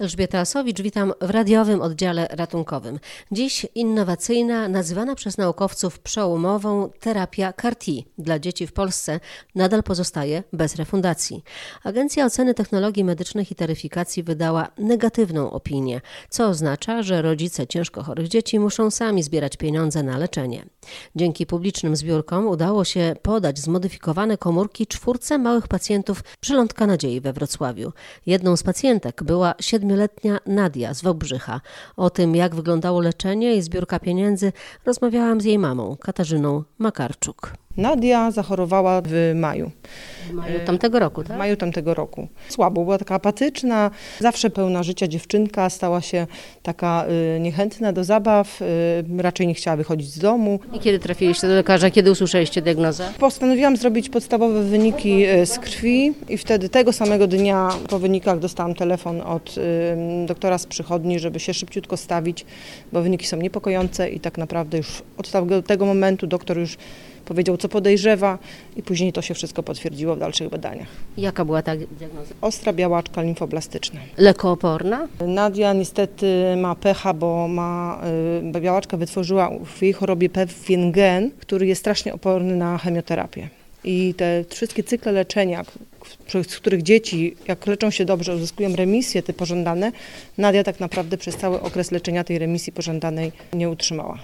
Elżbieta Asowicz, witam w radiowym oddziale ratunkowym. Dziś innowacyjna, nazywana przez naukowców przełomową terapia CAR-T dla dzieci w Polsce nadal pozostaje bez refundacji. Agencja Oceny Technologii Medycznych i Taryfikacji wydała negatywną opinię, co oznacza, że rodzice ciężko chorych dzieci muszą sami zbierać pieniądze na leczenie. Dzięki publicznym zbiórkom udało się podać zmodyfikowane komórki czwórce małych pacjentów Przylądka Nadziei we Wrocławiu. Jedną z pacjentek była 7 siedmioletnia Nadia z Wałbrzycha. O tym, jak wyglądało leczenie i zbiórka pieniędzy, rozmawiałam z jej mamą, Katarzyną Makarczuk. Nadia zachorowała w maju. W maju tamtego roku, tak? W maju tamtego roku. Słabo, była taka apatyczna, zawsze pełna życia dziewczynka, stała się taka y, niechętna do zabaw, y, raczej nie chciała wychodzić z domu. I kiedy trafiliście do lekarza, kiedy usłyszeliście diagnozę? Postanowiłam zrobić podstawowe wyniki y, z krwi i wtedy tego samego dnia po wynikach dostałam telefon od doktora z przychodni, żeby się szybciutko stawić, bo wyniki są niepokojące i tak naprawdę już od tego momentu doktor już powiedział, co podejrzewa i później to się wszystko potwierdziło w dalszych badaniach. Jaka była ta diagnoza? Ostra białaczka limfoblastyczna. Lekooporna? Nadia niestety ma pecha, bo ma, y, białaczka wytworzyła w jej chorobie pewien gen, który jest strasznie oporny na chemioterapię. I te wszystkie cykle leczenia, z których dzieci, jak leczą się dobrze, uzyskują remisje te pożądane, Nadia tak naprawdę przez cały okres leczenia tej remisji pożądanej nie utrzymała.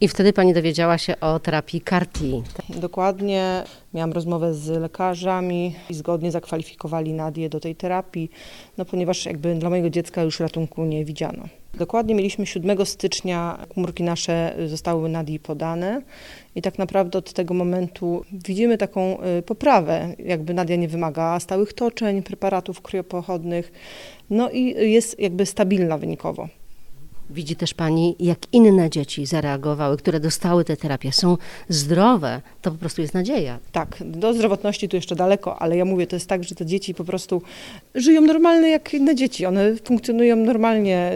I wtedy pani dowiedziała się o terapii CAR-T. Dokładnie. Miałam rozmowę z lekarzami i zgodnie zakwalifikowali Nadię do tej terapii, no ponieważ jakby dla mojego dziecka już ratunku nie widziano. Dokładnie mieliśmy 7 stycznia, komórki nasze zostały Nadii podane i tak naprawdę od tego momentu widzimy taką y, poprawę, jakby Nadia nie wymaga stałych toczeń, preparatów kriopochodnych, no i jest jakby stabilna wynikowo. Widzi też Pani, jak inne dzieci zareagowały, które dostały tę terapię. Są zdrowe, to po prostu jest nadzieja. Tak, do zdrowotności tu jeszcze daleko, ale ja mówię, to jest tak, że te dzieci po prostu żyją normalnie jak inne dzieci. One funkcjonują normalnie,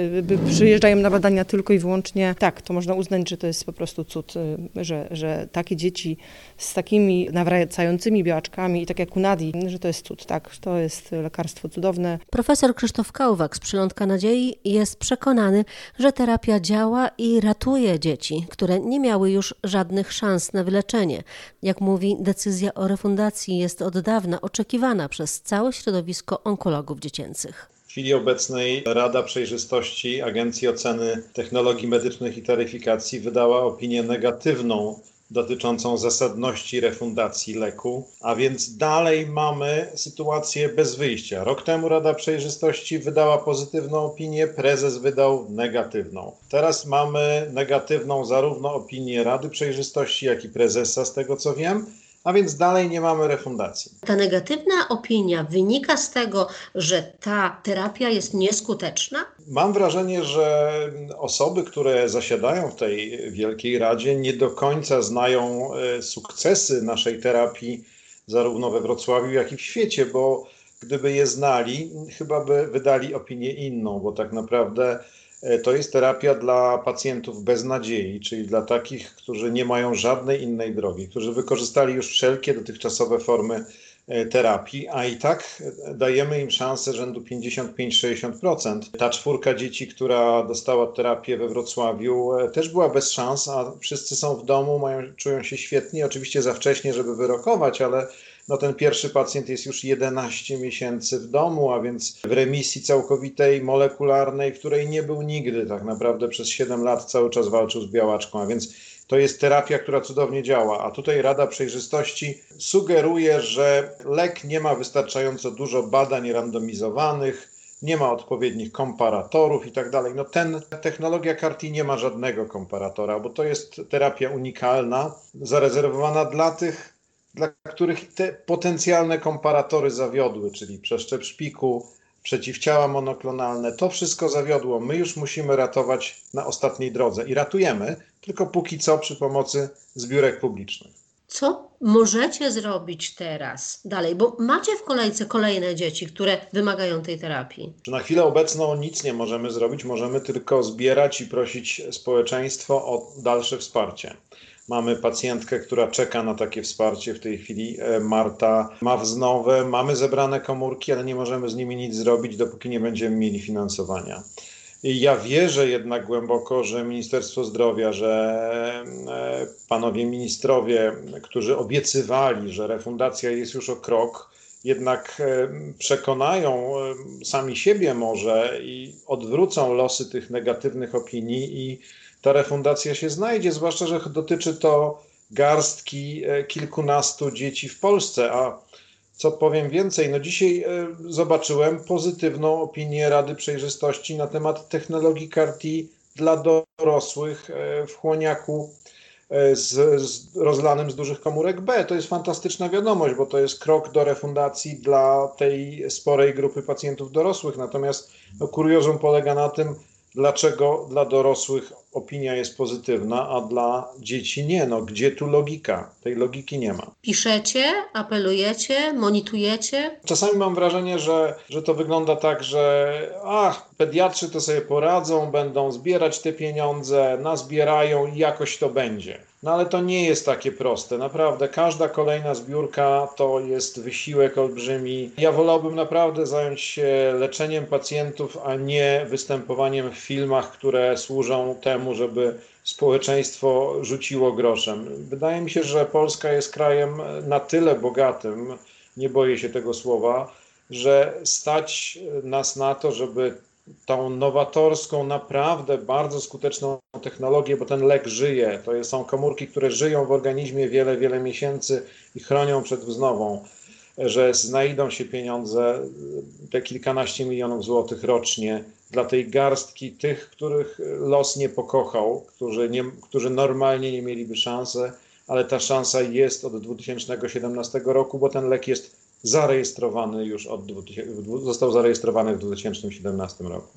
przyjeżdżają na badania tylko i wyłącznie. Tak, to można uznać, że to jest po prostu cud, y, że, że takie dzieci z takimi nawracającymi białaczkami i tak jak u Nadi, że to jest cud, tak, to jest lekarstwo cudowne. Profesor Krzysztof Kałwak z Przylądka Nadziei jest przekonany, że terapia działa i ratuje dzieci, które nie miały już żadnych szans na wyleczenie. Jak mówi, decyzja o refundacji jest od dawna oczekiwana przez całe środowisko onkologów dziecięcych. W chwili obecnej Rada Przejrzystości Agencji Oceny Technologii Medycznych i Taryfikacji wydała opinię negatywną dotyczącą zasadności refundacji leku, a więc dalej mamy sytuację bez wyjścia. Rok temu Rada Przejrzystości wydała pozytywną opinię, prezes wydał negatywną. Teraz mamy negatywną zarówno opinię Rady Przejrzystości, jak i prezesa, z tego co wiem a więc dalej nie mamy refundacji. Ta negatywna opinia wynika z tego, że ta terapia jest nieskuteczna? Mam wrażenie, że osoby, które zasiadają w tej Wielkiej Radzie, nie do końca znają e, sukcesy naszej terapii, zarówno we Wrocławiu, jak i w świecie, bo gdyby je znali, chyba by wydali opinię inną, bo tak naprawdę to jest terapia dla pacjentów bez nadziei, czyli dla takich, którzy nie mają żadnej innej drogi, którzy wykorzystali już wszelkie dotychczasowe formy e, terapii, a i tak dajemy im szansę rzędu 55-60%. Ta czwórka dzieci, która dostała terapię we Wrocławiu, e, też była bez szans, a wszyscy są w domu, mają, czują się świetnie. Oczywiście za wcześnie, żeby wyrokować, ale no ten pierwszy pacjent jest już 11 miesięcy w domu, a więc w remisji całkowitej, molekularnej, której nie był nigdy. Tak naprawdę przez 7 lat cały czas walczył z białaczką, a więc to jest terapia, która cudownie działa. A tutaj Rada Przejrzystości sugeruje, że lek nie ma wystarczająco dużo badań randomizowanych, nie ma odpowiednich komparatorów i tak dalej. No ten technologia CAR-T nie ma żadnego komparatora, bo to jest terapia unikalna, zarezerwowana dla tych dla których te potencjalne komparatory zawiodły, czyli przeszczep szpiku, przeciwciała monoklonalne, to wszystko zawiodło. My już musimy ratować na ostatniej drodze i ratujemy, tylko póki co przy pomocy zbiórek publicznych. Co możecie zrobić teraz dalej? Bo macie w kolejce kolejne dzieci, które wymagają tej terapii. Na chwilę obecną nic nie możemy zrobić, możemy tylko zbierać i prosić społeczeństwo o dalsze wsparcie. Mamy pacjentkę, która czeka na takie wsparcie w tej chwili. E, Marta ma wznowe, mamy zebrane komórki, ale nie możemy z nimi nic zrobić, dopóki nie będziemy mieli finansowania. I ja wierzę jednak głęboko, że Ministerstwo Zdrowia, że e, panowie ministrowie, którzy obiecywali, że refundacja jest już o krok, jednak e, przekonają sami siebie może i odwrócą losy tych negatywnych opinii i ta refundacja się znajdzie, zwłaszcza, że dotyczy to garstki e, kilkunastu dzieci w Polsce. A co powiem więcej, no dzisiaj e, zobaczyłem pozytywną opinię Rady Przejrzystości na temat technologii CAR-T dla dorosłych e, w chłoniaku z, z, rozlanym z dużych komórek B. To jest fantastyczna wiadomość, bo to jest krok do refundacji dla tej sporej grupy pacjentów dorosłych. Natomiast no, kuriozum polega na tym, dlaczego dla dorosłych opinia jest pozytywna, a dla dzieci nie. No, gdzie tu logika? Tej logiki nie ma. Piszecie, apelujecie, monitujecie? Czasami mam wrażenie, że, że to wygląda tak, że ach, pediatrzy to sobie poradzą, będą zbierać te pieniądze, nazbierają i jakoś to będzie. No ale to nie jest takie proste. Naprawdę, każda kolejna zbiórka to jest wysiłek olbrzymi. Ja wolałbym naprawdę zająć się leczeniem pacjentów, a nie występowaniem w filmach, które służą temu, żeby społeczeństwo rzuciło groszem. Wydaje mi się, że Polska jest krajem na tyle bogatym, nie boję się tego słowa, że stać nas na to, żeby tą nowatorską, naprawdę bardzo skuteczną technologię, bo ten lek żyje. To są komórki, które żyją w organizmie wiele, wiele miesięcy i chronią przed wznową, że znajdą się pieniądze, te kilkanaście milionów złotych rocznie dla tej garstki tych, których los nie pokochał, którzy, nie, którzy normalnie nie mieliby szansy, ale ta szansa jest od 2017 roku, bo ten lek jest zarejestrowany już od 2000, został zarejestrowany w 2017 roku.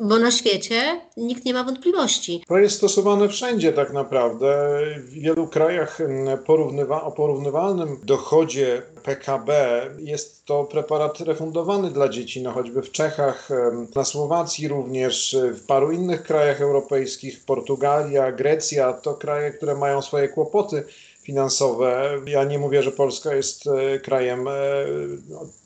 Bo na świecie nikt nie ma wątpliwości. To jest stosowane wszędzie tak naprawdę. W wielu krajach porównywa, o porównywalnym dochodzie PKB jest to preparat refundowany dla dzieci, no choćby w Czechach, na Słowacji również, w paru innych krajach europejskich, Portugalia, Grecja, to kraje, które mają swoje kłopoty finansowe. Ja nie mówię, że Polska jest e, krajem e,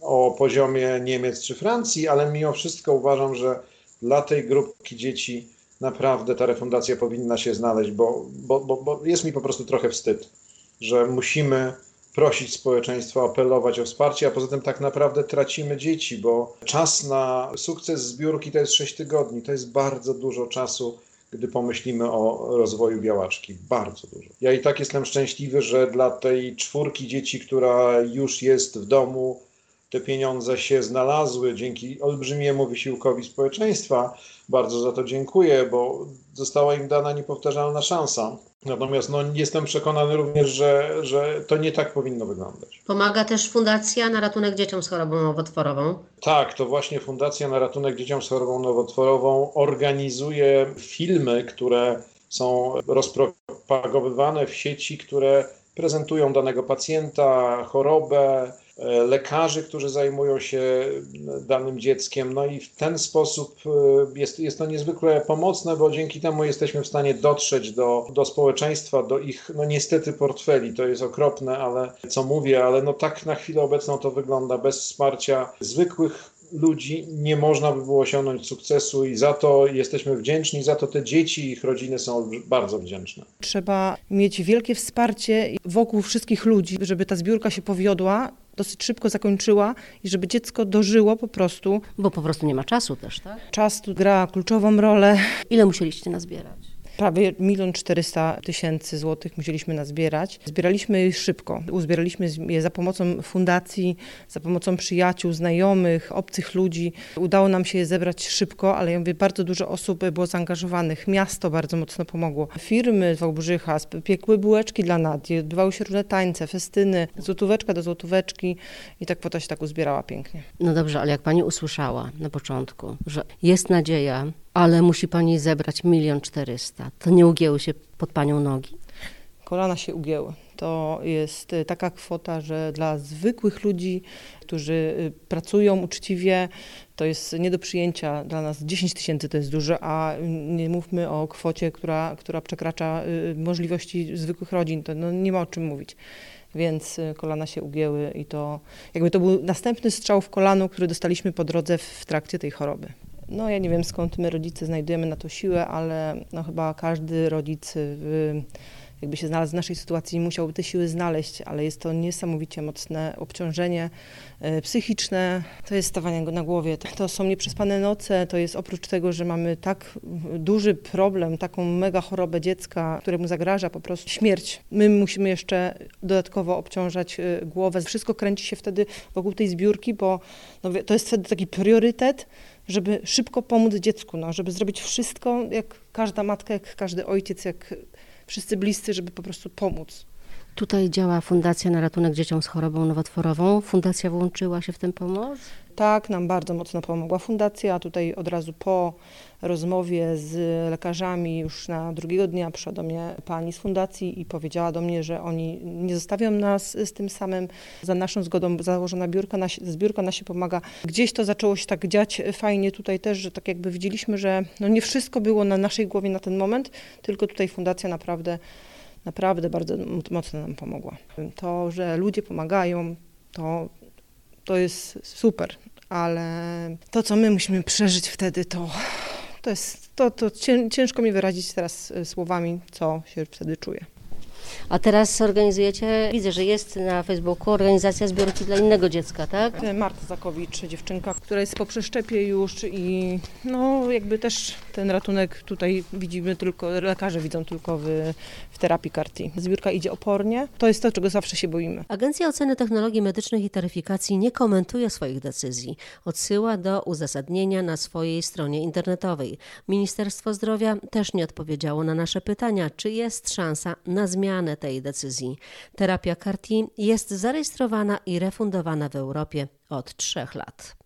o poziomie Niemiec czy Francji, ale mimo wszystko uważam, że dla tej grupki dzieci naprawdę ta refundacja powinna się znaleźć, bo, bo, bo, bo jest mi po prostu trochę wstyd, że musimy prosić społeczeństwo, apelować o wsparcie, a poza tym tak naprawdę tracimy dzieci, bo czas na sukces zbiórki to jest 6 tygodni, to jest bardzo dużo czasu gdy pomyślimy o rozwoju białaczki. Bardzo dużo. Ja i tak jestem szczęśliwy, że dla tej czwórki dzieci, która już jest w domu, te pieniądze się znalazły dzięki olbrzymiemu wysiłkowi społeczeństwa. Bardzo za to dziękuję, bo została im dana niepowtarzalna szansa. Natomiast no, jestem przekonany również, że, że to nie tak powinno wyglądać. Pomaga też Fundacja na ratunek dzieciom z chorobą nowotworową. Tak, to właśnie Fundacja na ratunek dzieciom z chorobą nowotworową organizuje filmy, które są rozpropagowywane w sieci, które prezentują danego pacjenta, chorobę, lekarzy, którzy zajmują się danym dzieckiem. No i w ten sposób e, jest, jest to niezwykle pomocne, bo dzięki temu jesteśmy w stanie dotrzeć do, do społeczeństwa, do ich, no niestety, portfeli. To jest okropne, ale co mówię, ale no tak na chwilę obecną to wygląda. Bez wsparcia zwykłych ludzi nie można by było osiągnąć sukcesu i za to jesteśmy wdzięczni, za to te dzieci i ich rodziny są bardzo wdzięczne. Trzeba mieć wielkie wsparcie wokół wszystkich ludzi, żeby ta zbiórka się powiodła dosyć szybko zakończyła i żeby dziecko dożyło po prostu. Bo po prostu nie ma czasu też, tak? Czas tu gra kluczową rolę. Ile musieliście nazbierać? Prawie milion czterysta tysięcy złotych musieliśmy nazbierać. Zbieraliśmy szybko. Uzbieraliśmy je za pomocą fundacji, za pomocą przyjaciół, znajomych, obcych ludzi. Udało nam się je zebrać szybko, ale ja mówię, bardzo dużo osób było zaangażowanych. Miasto bardzo mocno pomogło. Firmy z Wałbrzycha piekły bułeczki dla Nadii, odbywały się różne tańce, festyny, złotóweczka do złotóweczki i tak kwota się tak uzbierała pięknie. No dobrze, ale jak pani usłyszała na początku, że jest nadzieja, ale musi pani zebrać milion czterysta. To nie ugięły się pod panią nogi? Kolana się ugięły To jest y, taka kwota, że dla zwykłych ludzi, którzy y, pracują uczciwie, to jest nie do przyjęcia dla nas. 10 tysięcy to jest dużo, a nie mówmy o kwocie, która, która przekracza y, możliwości zwykłych rodzin. To no, nie ma o czym mówić więc kolana się ugięły i to jakby to był następny strzał w kolano, który dostaliśmy po drodze w trakcie tej choroby. No ja nie wiem skąd my rodzice znajdujemy na to siłę, ale no chyba każdy rodzic w, jakby się znalazł w naszej sytuacji musiałby te siły znaleźć, ale jest to niesamowicie mocne obciążenie e, psychiczne. To jest stawanie na głowie, to są nieprzespane noce, to jest oprócz tego, że mamy tak duży problem, taką mega chorobę dziecka, któremu zagraża po prostu śmierć. My musimy jeszcze dodatkowo obciążać e, głowę. Wszystko kręci się wtedy wokół tej zbiórki, bo no, to jest wtedy taki priorytet, żeby szybko pomóc dziecku, no, żeby zrobić wszystko, jak każda matka, jak każdy ojciec, jak wszyscy bliscy, żeby po prostu pomóc. Tutaj działa Fundacja na ratunek dzieciom z chorobą nowotworową. Fundacja włączyła się w tę pomoc? Tak, nam bardzo mocno pomogła fundacja. Tutaj od razu po rozmowie z lekarzami już na drugiego dnia przyszła do mnie pani z fundacji i powiedziała do mnie, że oni nie zostawią nas z tym samym. Za naszą zgodą założona biurka, na, zbiórka na się pomaga. Gdzieś to zaczęło się tak dziać fajnie tutaj też, że tak jakby widzieliśmy, że no nie wszystko było na naszej głowie na ten moment, tylko tutaj fundacja naprawdę naprawdę bardzo mocno nam pomogła. To, że ludzie pomagają, to, to jest super, ale to, co my musimy przeżyć wtedy, to, to jest, to, to ciężko mi wyrazić teraz e, słowami, co się wtedy czuję. A teraz organizujecie, widzę, że jest na Facebooku organizacja zbiórki dla innego dziecka, tak? Marta Zakowicz, dziewczynka, która jest po przeszczepie już i no jakby też ten ratunek tutaj widzimy tylko, lekarze widzą tylko w, w terapii CAR-T. Zbiórka idzie opornie, to jest to, czego zawsze się boimy. Agencja Oceny Technologii Medycznych i Taryfikacji nie komentuje swoich decyzji. Odsyła do uzasadnienia na swojej stronie internetowej. Ministerstwo Zdrowia też nie odpowiedziało na nasze pytania, czy jest szansa na zmianę tej decyzji. Terapia CAR-T jest zarejestrowana i refundowana w Europie od trzech lat.